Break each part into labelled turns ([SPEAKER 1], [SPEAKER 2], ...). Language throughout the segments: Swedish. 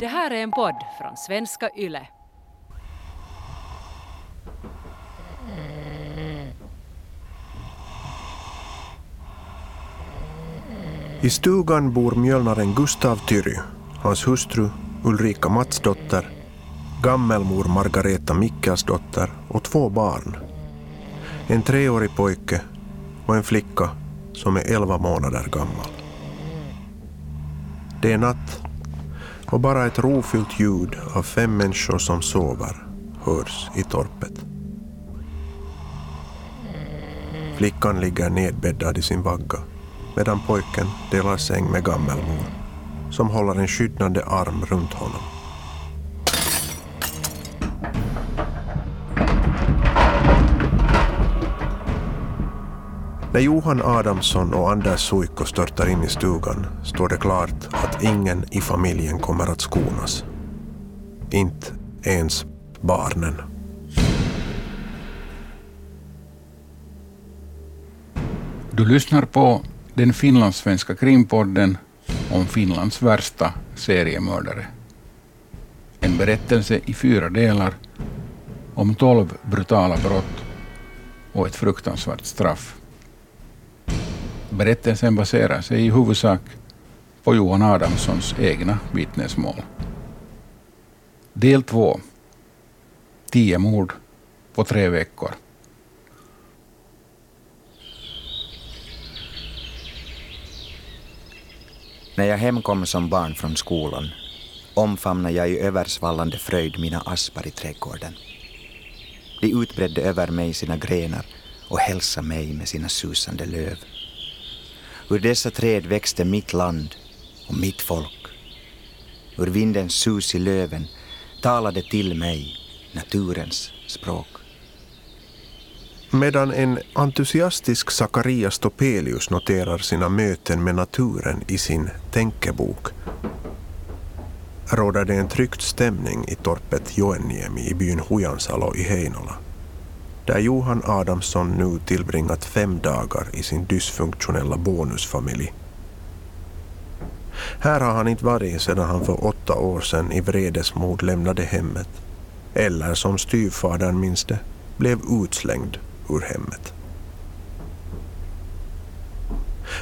[SPEAKER 1] Det här är en podd från svenska YLE.
[SPEAKER 2] I stugan bor mjölnaren Gustav Tyry, hans hustru Ulrika Matsdotter, gammelmor Margareta Mikkelsdotter och två barn. En treårig pojke och en flicka som är elva månader gammal. Det är natt och bara ett rofyllt ljud av fem människor som sover hörs i torpet. Flickan ligger nedbäddad i sin vagga medan pojken delar säng med gammelmor som håller en skyddande arm runt honom. När Johan Adamsson och Anders Suikko störtar in i stugan står det klart att ingen i familjen kommer att skonas. Inte ens barnen.
[SPEAKER 3] Du lyssnar på den finlandssvenska krimpodden om Finlands värsta seriemördare. En berättelse i fyra delar om tolv brutala brott och ett fruktansvärt straff. Berättelsen baserar sig i huvudsak på Johan Adamssons egna vittnesmål. Del 2. Tio mord på tre veckor.
[SPEAKER 4] När jag hemkom som barn från skolan omfamnade jag i översvallande fröjd mina aspar i trädgården. De utbredde över mig sina grenar och hälsade mig med sina susande löv. Ur dessa träd växte mitt land och mitt folk. Ur vindens sus i löven talade till mig naturens språk.
[SPEAKER 2] Medan en entusiastisk Sakarias Topelius noterar sina möten med naturen i sin tänkebok råder det en tryckt stämning i torpet Joenniemi i byn Hujansalo i Heinola där Johan Adamsson nu tillbringat fem dagar i sin dysfunktionella bonusfamilj. Här har han inte varit sedan han för åtta år sedan i vredesmod lämnade hemmet eller som styvfadern minns det, blev utslängd ur hemmet.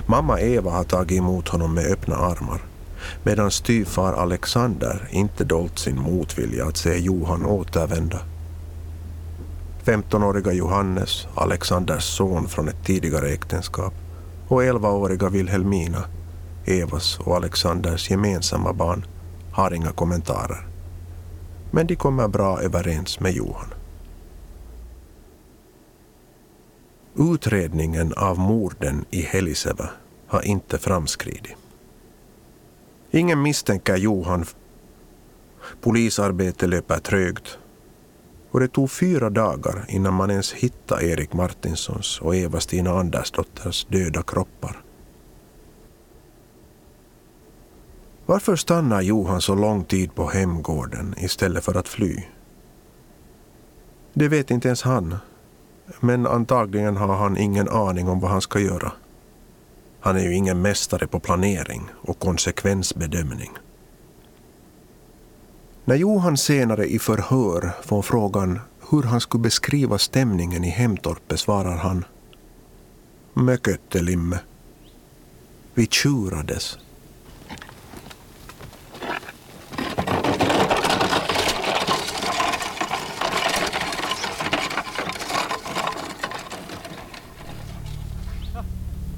[SPEAKER 2] Mamma Eva har tagit emot honom med öppna armar medan styvfar Alexander inte dolt sin motvilja att se Johan återvända. 15-åriga Johannes, Alexanders son från ett tidigare äktenskap och 11-åriga Wilhelmina, Evas och Alexanders gemensamma barn, har inga kommentarer. Men de kommer bra överens med Johan. Utredningen av morden i Heliseva har inte framskridit. Ingen misstänker Johan. Polisarbete löper trögt och det tog fyra dagar innan man ens hittade Erik Martinssons och Eva-Stina Andersdotters döda kroppar. Varför stannar Johan så lång tid på hemgården istället för att fly? Det vet inte ens han men antagligen har han ingen aning om vad han ska göra. Han är ju ingen mästare på planering och konsekvensbedömning. När Johan senare i förhör får frågan hur han skulle beskriva stämningen i hemtorpet svarar han Mököttelimme. Vi tjurades.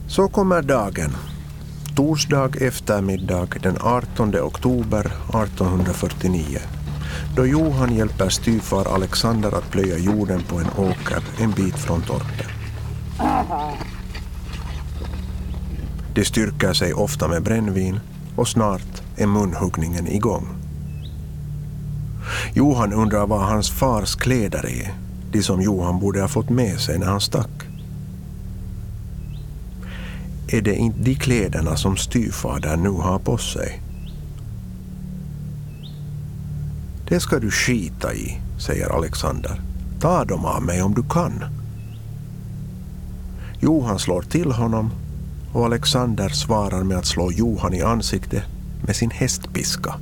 [SPEAKER 2] Så kommer dagen. Torsdag eftermiddag den 18 oktober 1849 då Johan hjälper styvfar Alexander att plöja jorden på en åker en bit från torpet. De styrker sig ofta med brännvin och snart är munhuggningen igång. Johan undrar vad hans fars kläder är, de som Johan borde ha fått med sig när han stack är det inte de kläderna som styvfadern nu har på sig. Det ska du skita i, säger Alexander. Ta dem av mig om du kan. Johan slår till honom och Alexander svarar med att slå Johan i ansiktet med sin hästpiska.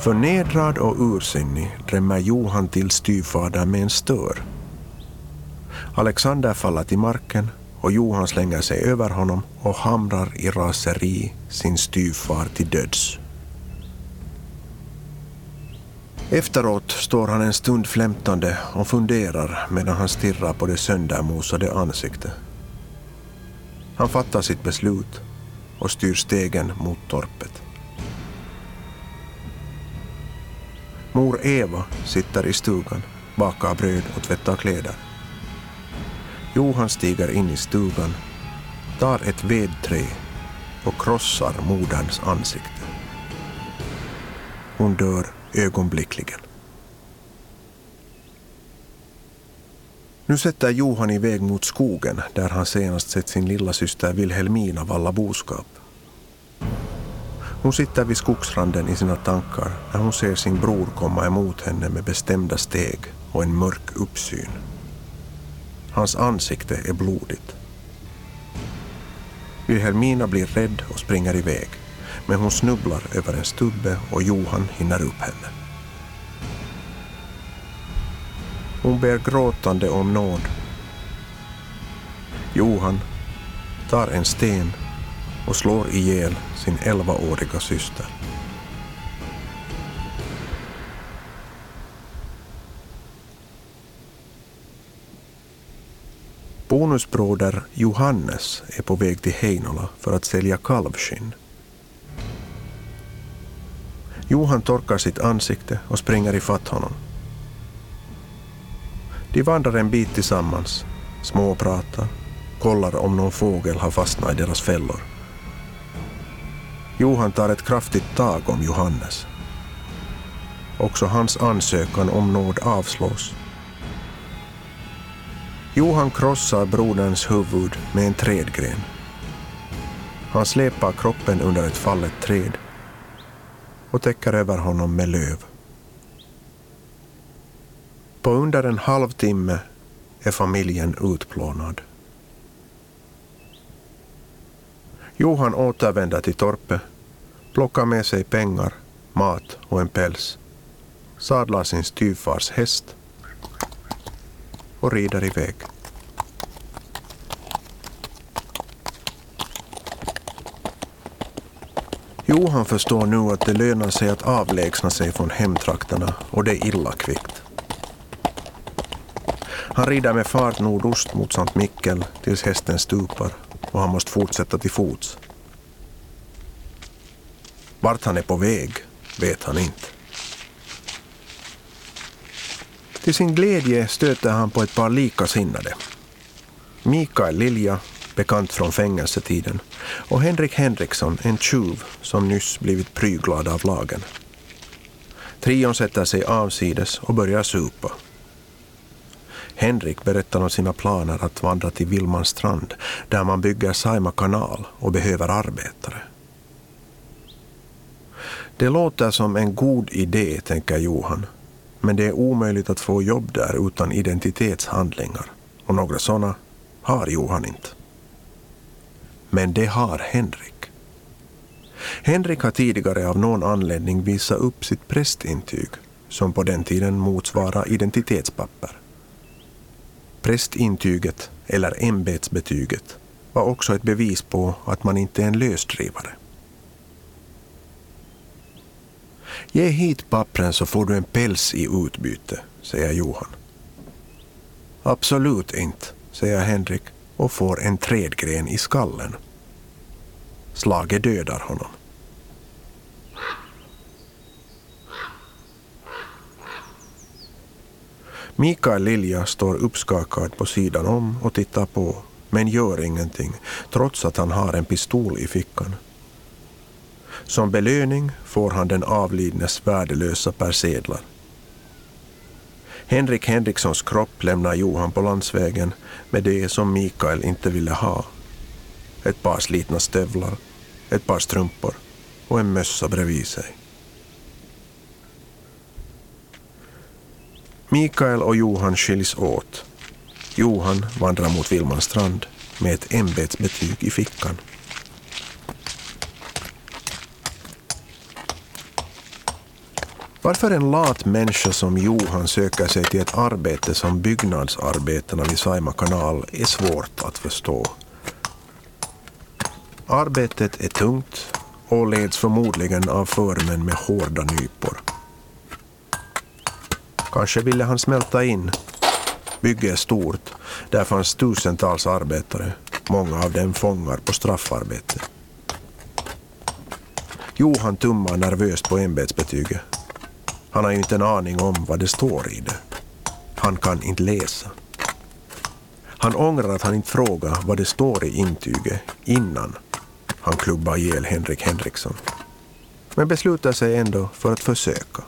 [SPEAKER 2] Förnedrad och ursinnig drämmer Johan till styvfadern med en stör Alexander faller till marken och Johan slänger sig över honom och hamrar i raseri sin styvfar till döds. Efteråt står han en stund flämtande och funderar medan han stirrar på det söndermosade ansiktet. Han fattar sitt beslut och styr stegen mot torpet. Mor Eva sitter i stugan, bakar bröd och tvättar kläder. Johan stiger in i stugan, tar ett vedträ och krossar moderns ansikte. Hon dör ögonblickligen. Nu sätter Johan iväg mot skogen där han senast sett sin lilla syster Wilhelmina valla boskap. Hon sitter vid skogsranden i sina tankar när hon ser sin bror komma emot henne med bestämda steg och en mörk uppsyn. Hans ansikte är blodigt. Wilhelmina blir rädd och springer iväg, men hon snubblar över en stubbe och Johan hinner upp henne. Hon ber gråtande om nåd. Johan tar en sten och slår ihjäl sin 11-åriga syster. Bonusbroder Johannes är på väg till Heinola för att sälja kalvskinn. Johan torkar sitt ansikte och springer ifatt honom. De vandrar en bit tillsammans, småpratar, kollar om någon fågel har fastnat i deras fällor. Johan tar ett kraftigt tag om Johannes. Också hans ansökan om nåd avslås. Johan krossar broderns huvud med en trädgren. Han släpar kroppen under ett fallet träd och täcker över honom med löv. På under en halvtimme är familjen utplånad. Johan återvänder till torpet, plockar med sig pengar, mat och en päls, sadlar sin styvfars häst och rider iväg. Johan förstår nu att det lönar sig att avlägsna sig från hemtrakterna och det är illa kvickt. Han rider med fart nordost mot Sankt Mikkel tills hästen stupar och han måste fortsätta till fots. Vart han är på väg vet han inte. Till sin glädje stöter han på ett par likasinnade. Mikael Lilja, bekant från fängelsetiden, och Henrik Henriksson, en tjuv som nyss blivit pryglad av lagen. Trion sätter sig avsides och börjar supa. Henrik berättar om sina planer att vandra till Vilmanstrand där man bygger Saima kanal och behöver arbetare. Det låter som en god idé, tänker Johan, men det är omöjligt att få jobb där utan identitetshandlingar och några sådana har Johan inte. Men det har Henrik. Henrik har tidigare av någon anledning visat upp sitt prästintyg som på den tiden motsvarar identitetspapper. Prästintyget, eller ämbetsbetyget, var också ett bevis på att man inte är en lösdrivare. Ge hit pappren så får du en päls i utbyte, säger Johan. Absolut inte, säger Henrik och får en trädgren i skallen. Slaget dödar honom. Mikael Lilja står uppskakad på sidan om och tittar på, men gör ingenting, trots att han har en pistol i fickan. Som belöning får han den avlidnes värdelösa persedlar. Henrik Henrikssons kropp lämnar Johan på landsvägen med det som Mikael inte ville ha. Ett par slitna stövlar, ett par strumpor och en mössa bredvid sig. Mikael och Johan skiljs åt. Johan vandrar mot Vilmanstrand med ett ämbetsbetyg i fickan. Varför en lat människa som Johan söker sig till ett arbete som byggnadsarbetarna vid Saima kanal är svårt att förstå. Arbetet är tungt och leds förmodligen av förmän med hårda nypor. Kanske ville han smälta in. Bygget är stort. Där fanns tusentals arbetare, många av dem fångar på straffarbete. Johan tummar nervöst på ämbetsbetyget. Han har ju inte en aning om vad det står i det. Han kan inte läsa. Han ångrar att han inte frågar vad det står i intyget innan han klubbar ihjäl Henrik Henriksson. Men beslutar sig ändå för att försöka.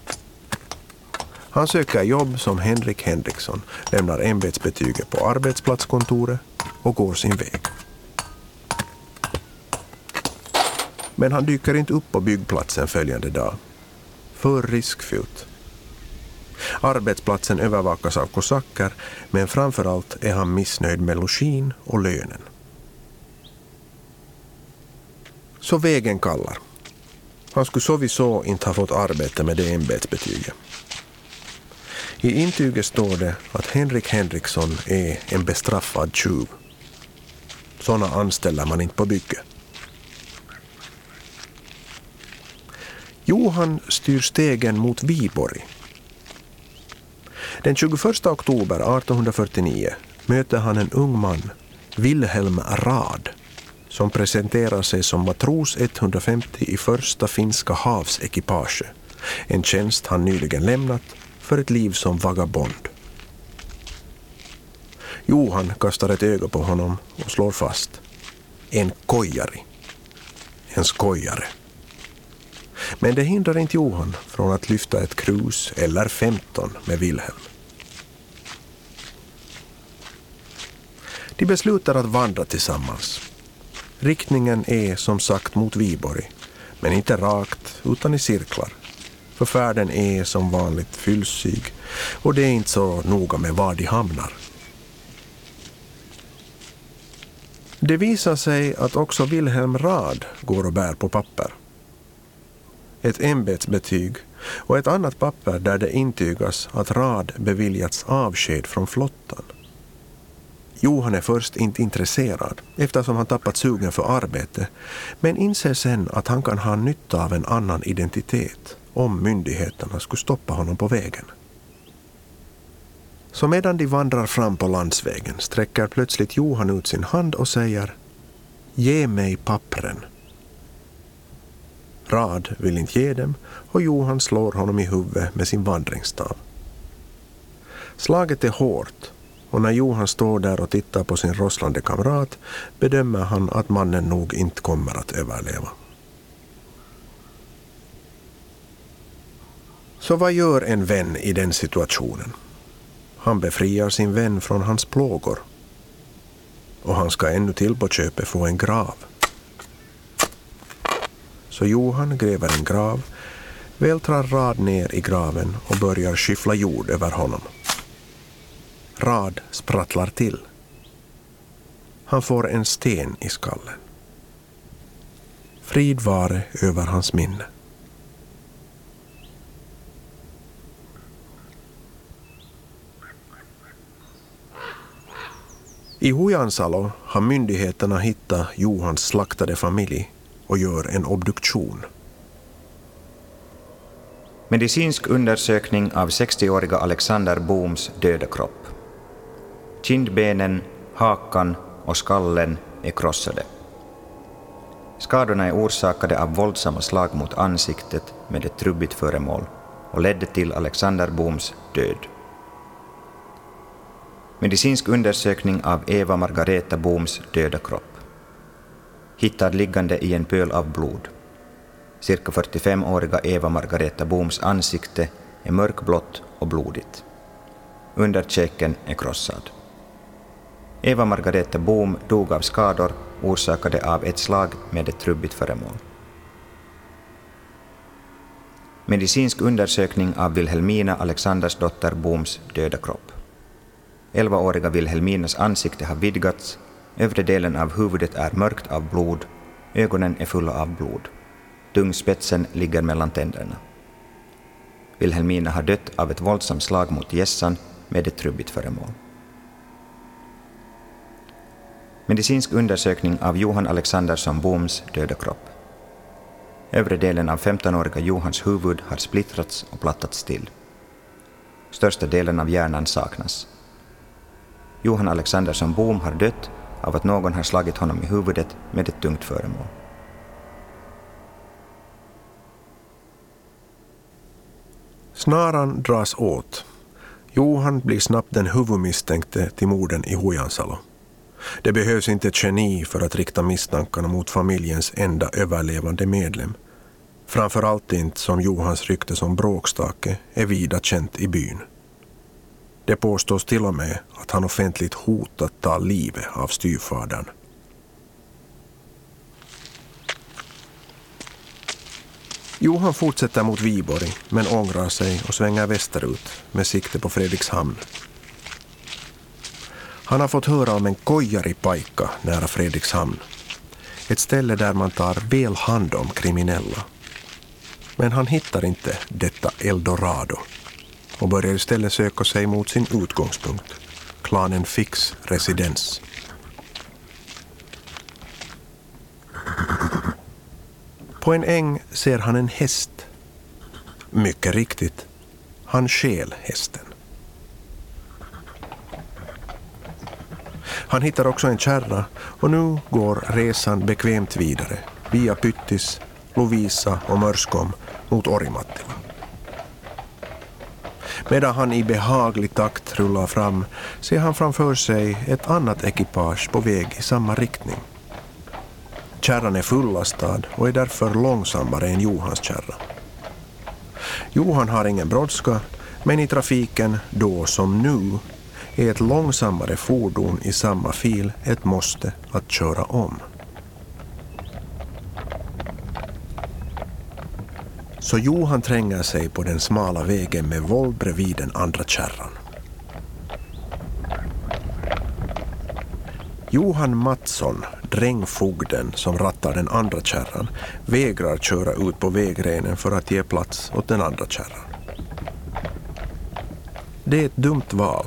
[SPEAKER 2] Han söker jobb som Henrik Henriksson, lämnar ämbetsbetyget på arbetsplatskontoret och går sin väg. Men han dyker inte upp på byggplatsen följande dag. För riskfyllt. Arbetsplatsen övervakas av kosacker men framförallt är han missnöjd med login och lönen. Så vägen kallar. Han skulle sowieso inte ha fått arbete med det ämbetsbetyget. I intyget står det att Henrik Henriksson är en bestraffad tjuv. Sådana anställer man inte på bygget. Johan styr stegen mot Viborg. Den 21 oktober 1849 möter han en ung man, Wilhelm Rad, som presenterar sig som matros 150 i första finska havsekipage, en tjänst han nyligen lämnat för ett liv som vagabond. Johan kastar ett öga på honom och slår fast. En kojari. En skojare. Men det hindrar inte Johan från att lyfta ett krus eller 15 med Wilhelm. De beslutar att vandra tillsammans. Riktningen är som sagt mot Viborg, men inte rakt utan i cirklar. För färden är som vanligt fyllsig och det är inte så noga med var de hamnar. Det visar sig att också Wilhelm Rad går och bär på papper. Ett ämbetsbetyg och ett annat papper där det intygas att Rad beviljats avsked från flottan. Johan är först inte intresserad eftersom han tappat sugen för arbete men inser sen att han kan ha nytta av en annan identitet om myndigheterna skulle stoppa honom på vägen. Så medan de vandrar fram på landsvägen sträcker plötsligt Johan ut sin hand och säger Ge mig pappren. Rad vill inte ge dem och Johan slår honom i huvudet med sin vandringsstav. Slaget är hårt och när Johan står där och tittar på sin rosslande kamrat bedömer han att mannen nog inte kommer att överleva. Så vad gör en vän i den situationen? Han befriar sin vän från hans plågor. Och han ska ännu till på köpet få en grav. Så Johan gräver en grav, vältrar Rad ner i graven och börjar skyffla jord över honom. Rad sprattlar till. Han får en sten i skallen. Frid vare över hans minne. I Hujansalo har myndigheterna hittat Johans slaktade familj och gör en obduktion.
[SPEAKER 4] Medicinsk undersökning av 60-åriga Alexander Booms döda kropp. Kindbenen, hakan och skallen är krossade. Skadorna är orsakade av våldsamma slag mot ansiktet med ett trubbigt föremål och ledde till Alexander Booms död. Medicinsk undersökning av Eva Margareta Booms döda kropp. Hittad liggande i en pöl av blod. Cirka 45-åriga Eva Margareta Booms ansikte är mörkblått och blodigt. Underkäken är krossad. Eva Margareta Boom dog av skador orsakade av ett slag med ett trubbigt föremål. Medicinsk undersökning av Wilhelmina Alexandersdotter Booms döda kropp. 11-åriga Wilhelminas ansikte har vidgats, övre delen av huvudet är mörkt av blod, ögonen är fulla av blod. Tungspetsen ligger mellan tänderna. Wilhelmina har dött av ett våldsamt slag mot gässan med ett trubbigt föremål. Medicinsk undersökning av Johan Alexandersson Boms döda kropp. Övre delen av 15-åriga Johans huvud har splittrats och plattats till. Största delen av hjärnan saknas. Johan Alexandersson Bohm har dött av att någon har slagit honom i huvudet med ett tungt föremål.
[SPEAKER 2] Snaran dras åt. Johan blir snabbt den huvudmisstänkte till morden i Hujansalo. Det behövs inte ett geni för att rikta misstankarna mot familjens enda överlevande medlem. Framförallt inte som Johans rykte som bråkstake är vida känt i byn. Det påstås till och med att han offentligt hotat ta livet av styvfadern. Johan fortsätter mot Viborg men ångrar sig och svänger västerut med sikte på Fredrikshamn. Han har fått höra om en kojaripaikka nära Fredrikshamn. Ett ställe där man tar väl hand om kriminella. Men han hittar inte detta eldorado och börjar istället söka sig mot sin utgångspunkt, klanen Fix residens. På en äng ser han en häst. Mycket riktigt, han stjäl hästen. Han hittar också en kärra och nu går resan bekvämt vidare via Pyttis, Lovisa och Mörskom mot Orimattila. Medan han i behaglig takt rullar fram ser han framför sig ett annat ekipage på väg i samma riktning. Kärran är fullastad och är därför långsammare än Johans kärra. Johan har ingen brådska, men i trafiken då som nu är ett långsammare fordon i samma fil ett måste att köra om. Så Johan tränger sig på den smala vägen med våld bredvid den andra kärran. Johan Mattsson, drängfogden som rattar den andra kärran, vägrar köra ut på vägrenen för att ge plats åt den andra kärran. Det är ett dumt val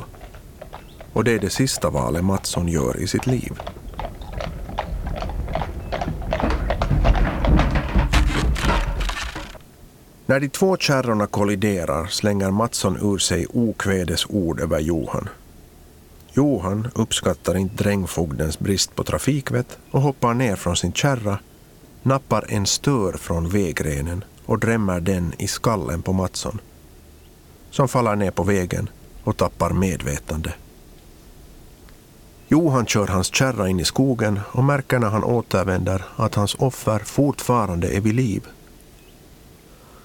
[SPEAKER 2] och det är det sista valet Mattsson gör i sitt liv. När de två kärrorna kolliderar slänger Mattsson ur sig okvädesord över Johan. Johan uppskattar inte drängfogdens brist på trafikvett och hoppar ner från sin kärra, nappar en stör från vägrenen och drämmer den i skallen på Mattsson, som faller ner på vägen och tappar medvetande. Johan kör hans kärra in i skogen och märker när han återvänder att hans offer fortfarande är vid liv.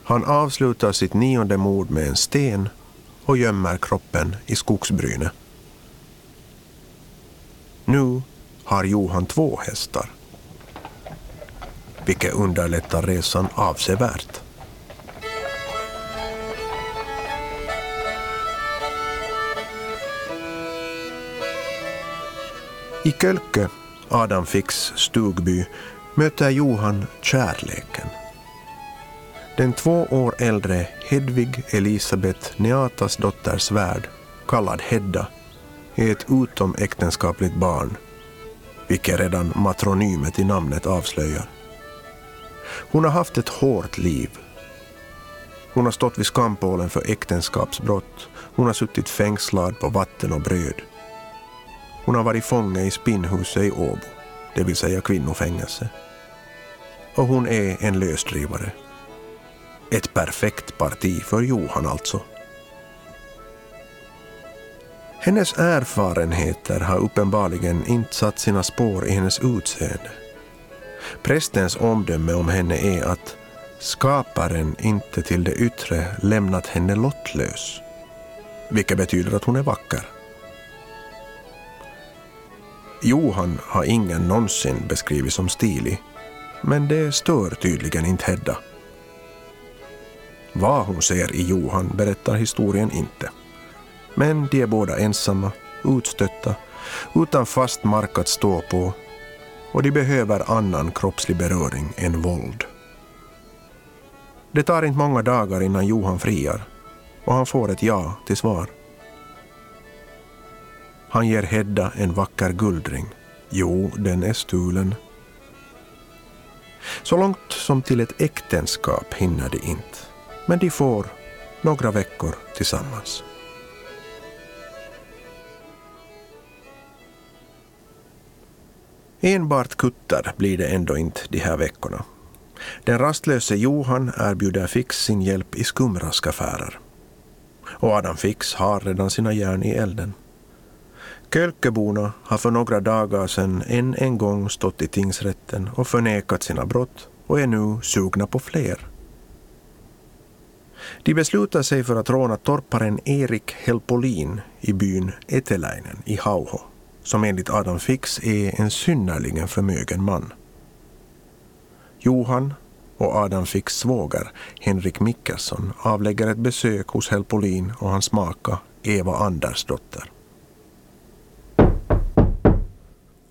[SPEAKER 2] Han avslutar sitt nionde mord med en sten och gömmer kroppen i skogsbrynet. Nu har Johan två hästar, vilket underlättar resan avsevärt. I Kölke, Adam Fix stugby, möter Johan kärleken. Den två år äldre Hedvig Elisabeth Neatas dotter Svärd, kallad Hedda, är ett utomäktenskapligt barn, vilket redan matronymet i namnet avslöjar. Hon har haft ett hårt liv. Hon har stått vid skampålen för äktenskapsbrott. Hon har suttit fängslad på vatten och bröd. Hon har varit fånge i spinnhuset i Åbo, det vill säga kvinnofängelse. Och hon är en lösdrivare. Ett perfekt parti för Johan alltså. Hennes erfarenheter har uppenbarligen inte satt sina spår i hennes utseende. Prästens omdöme om henne är att skaparen inte till det yttre lämnat henne lottlös, vilket betyder att hon är vacker. Johan har ingen någonsin beskrivits som stilig, men det stör tydligen inte Hedda. Vad hon ser i Johan berättar historien inte. Men de är båda ensamma, utstötta, utan fast mark att stå på och de behöver annan kroppslig beröring än våld. Det tar inte många dagar innan Johan friar och han får ett ja till svar. Han ger Hedda en vacker guldring. Jo, den är stulen. Så långt som till ett äktenskap hinner de inte, men de får några veckor tillsammans. Enbart kutter blir det ändå inte de här veckorna. Den rastlöse Johan erbjuder Fix sin hjälp i skumraskaffärer. Och Adam Fix har redan sina järn i elden. Kölkeborna har för några dagar sedan än en gång stått i tingsrätten och förnekat sina brott och är nu sugna på fler. De beslutar sig för att råna torparen Erik Helpolin i byn Eteläinen i Hauho, som enligt Adam Fix är en synnerligen förmögen man. Johan och Adam Fix svåger, Henrik Mickelsson, avlägger ett besök hos Helpolin och hans maka Eva Andersdotter.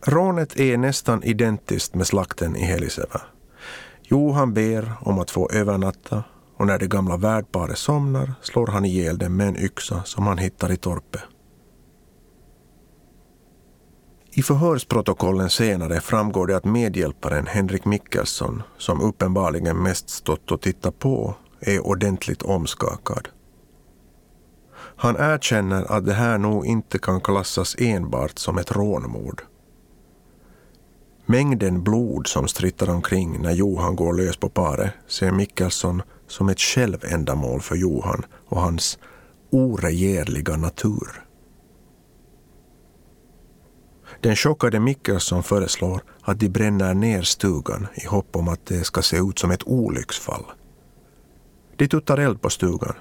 [SPEAKER 2] Rånet är nästan identiskt med slakten i Heliseva. Johan ber om att få övernatta och när det gamla värdparet somnar slår han ihjäl dem med en yxa som han hittar i torpet. I förhörsprotokollen senare framgår det att medhjälparen Henrik Mikkelsson, som uppenbarligen mest stått och tittat på, är ordentligt omskakad. Han erkänner att det här nog inte kan klassas enbart som ett rånmord. Mängden blod som strittar omkring när Johan går lös på paret ser Mikkelsson som ett självändamål för Johan och hans oregerliga natur. Den chockade Mikkelsson föreslår att de bränner ner stugan i hopp om att det ska se ut som ett olycksfall. De tuttar eld på stugan.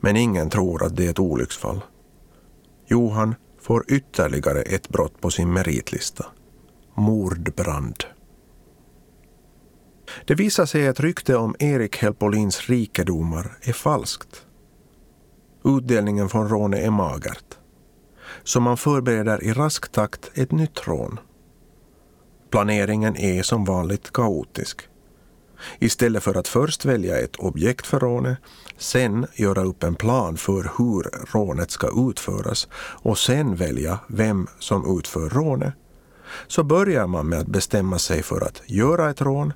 [SPEAKER 2] Men ingen tror att det är ett olycksfall. Johan får ytterligare ett brott på sin meritlista. Mordbrand. Det visar sig att rykte om Erik Helpolins rikedomar är falskt. Utdelningen från rånet är magert. Så man förbereder i rask takt ett nytt rån. Planeringen är som vanligt kaotisk. Istället för att först välja ett objekt för rånet, sen göra upp en plan för hur rånet ska utföras och sen välja vem som utför rånet, så börjar man med att bestämma sig för att göra ett rån,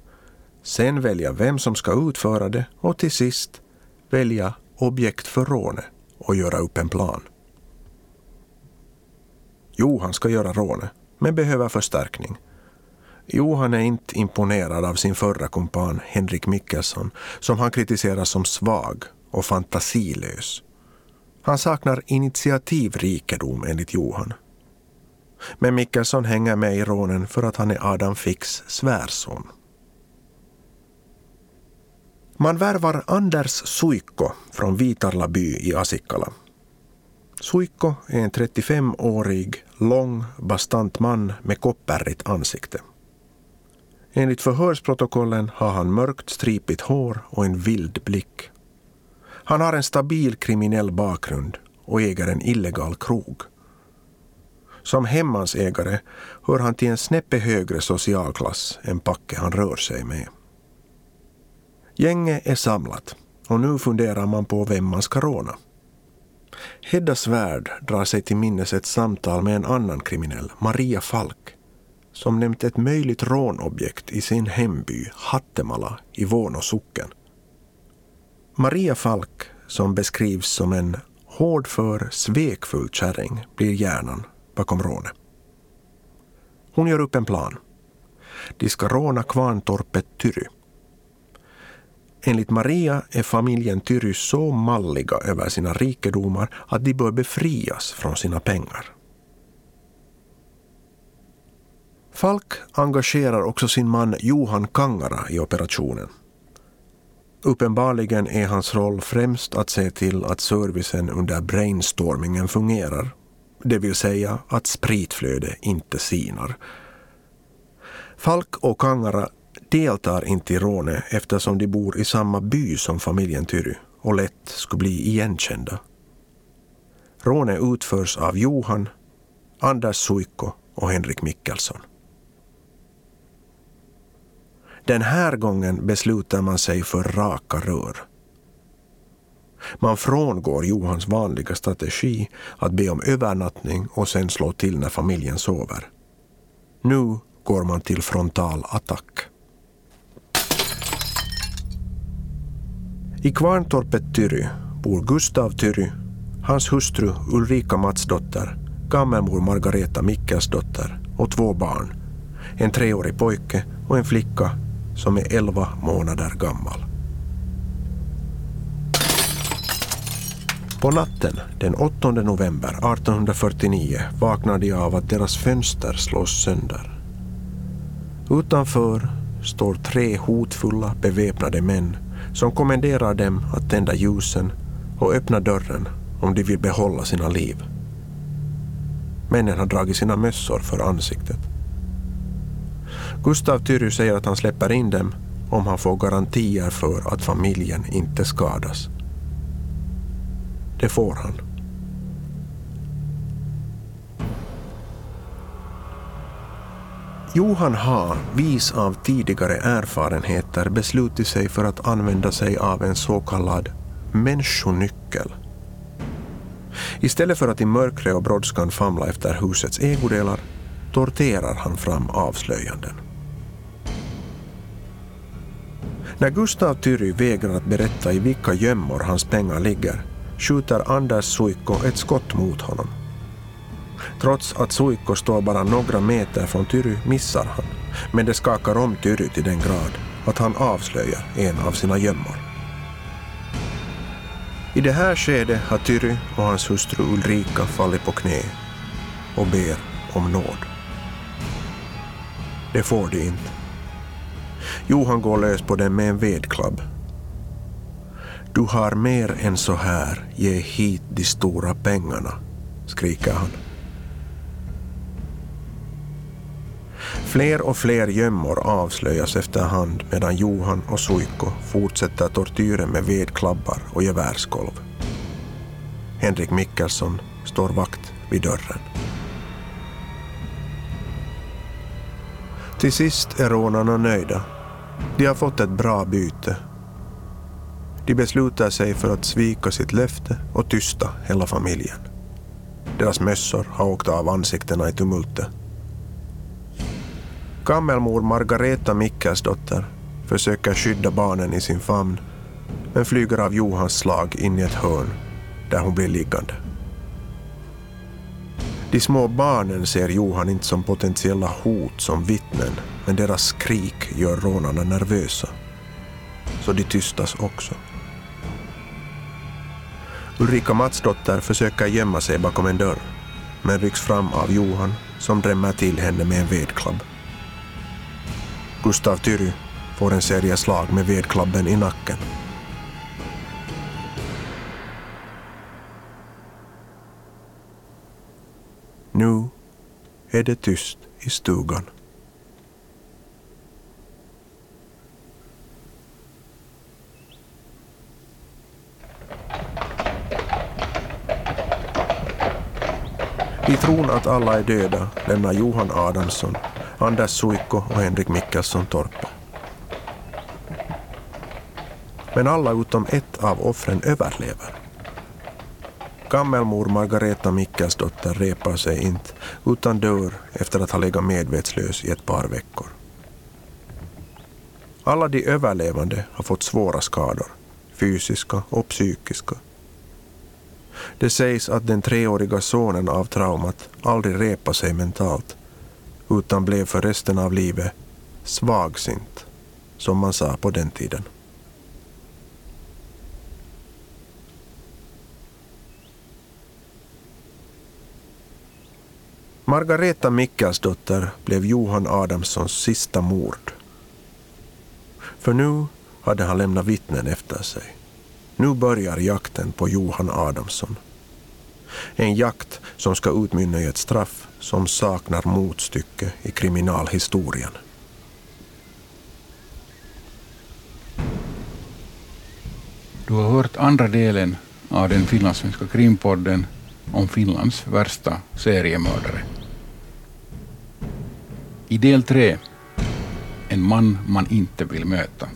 [SPEAKER 2] sen välja vem som ska utföra det och till sist välja objekt för rånet och göra upp en plan. Johan ska göra rånet, men behöver förstärkning. Johan är inte imponerad av sin förra kumpan Henrik Mikkelsson som han kritiserar som svag och fantasilös. Han saknar initiativrikedom enligt Johan. Men Mikkelsson hänger med i rånen för att han är Adam Fix svärson. Man värvar Anders Suikko från Vitarla by i Asikkala. Suikko är en 35-årig, lång, bastant man med kopparrigt ansikte. Enligt förhörsprotokollen har han mörkt stripigt hår och en vild blick. Han har en stabil kriminell bakgrund och äger en illegal krog. Som hemmansägare hör han till en snäppe högre socialklass än Packe han rör sig med. Gänget är samlat och nu funderar man på vem man ska råna. Hedda Svärd drar sig till minnes ett samtal med en annan kriminell, Maria Falk, som nämnt ett möjligt rånobjekt i sin hemby Hattemala i Vånå socken. Maria Falk, som beskrivs som en hårdför, svekfull kärring, blir hjärnan bakom rånet. Hon gör upp en plan. De ska råna kvarntorpet Tyry Enligt Maria är familjen Tyry så malliga över sina rikedomar att de bör befrias från sina pengar. Falk engagerar också sin man Johan Kangara i operationen. Uppenbarligen är hans roll främst att se till att servicen under brainstormingen fungerar. Det vill säga att spritflöde inte sinar. Falk och Kangara deltar inte i rånet eftersom de bor i samma by som familjen Tyry och lätt skulle bli igenkända. Rånet utförs av Johan, Anders Suikko och Henrik Mikkelsson. Den här gången beslutar man sig för raka rör. Man frångår Johans vanliga strategi att be om övernattning och sen slå till när familjen sover. Nu går man till frontal attack. I Kvarntorpet Tyry bor Gustav Tyry, hans hustru Ulrika Matsdotter, gammelmor Margareta Mikkelsdotter och två barn. En treårig pojke och en flicka som är elva månader gammal. På natten den 8 november 1849 vaknar de av att deras fönster slås sönder. Utanför står tre hotfulla beväpnade män som kommenderar dem att tända ljusen och öppna dörren om de vill behålla sina liv. Männen har dragit sina mössor för ansiktet. Gustav Tyry säger att han släpper in dem om han får garantier för att familjen inte skadas. Det får han. Johan har, vis av tidigare erfarenheter, beslutit sig för att använda sig av en så kallad människonyckel. Istället för att i mörkret och brådskan famla efter husets ägodelar torterar han fram avslöjanden. När Gustav Tyry vägrar att berätta i vilka gömmor hans pengar ligger skjuter Anders Suikko ett skott mot honom. Trots att Suikko står bara några meter från Tyry missar han, men det skakar om Tyry till den grad att han avslöjar en av sina gömmor. I det här skedet har Tyry och hans hustru Ulrika fallit på knä och ber om nåd. Det får de inte. Johan går lös på dem med en vedklabb du har mer än så här, ge hit de stora pengarna, skriker han. Fler och fler gömmor avslöjas efterhand medan Johan och Suiko fortsätter tortyren med vedklabbar och gevärskolv. Henrik Mikkelsson står vakt vid dörren. Till sist är rånarna nöjda. De har fått ett bra byte de beslutar sig för att svika sitt löfte och tysta hela familjen. Deras mössor har åkt av ansiktena i tumultet. Gammelmor Margareta Mikkelsdotter försöker skydda barnen i sin famn men flyger av Johans slag in i ett hörn där hon blir liggande. De små barnen ser Johan inte som potentiella hot som vittnen men deras skrik gör rånarna nervösa. Så de tystas också. Ulrika Matsdotter försöker gömma sig bakom en dörr, men rycks fram av Johan som drämmer till henne med en vedklabb. Gustav Tyry får en serie slag med vedklabben i nacken. Nu är det tyst i stugan. Tron att alla är döda lämnar Johan Adamsson, Anders Suikko och Henrik Mikkelsson torpet. Men alla utom ett av offren överlever. Gammelmor Margareta Mikkelsdotter repar sig inte utan dör efter att ha legat medvetslös i ett par veckor. Alla de överlevande har fått svåra skador, fysiska och psykiska. Det sägs att den treåriga sonen av traumat aldrig repade sig mentalt utan blev för resten av livet svagsint, som man sa på den tiden. Margareta Mikkelsdotter blev Johan Adamssons sista mord. För nu hade han lämnat vittnen efter sig. Nu börjar jakten på Johan Adamsson. En jakt som ska utmynna i ett straff som saknar motstycke i kriminalhistorien.
[SPEAKER 3] Du har hört andra delen av den finlandssvenska krimpodden om Finlands värsta seriemördare. I del tre, En man man inte vill möta,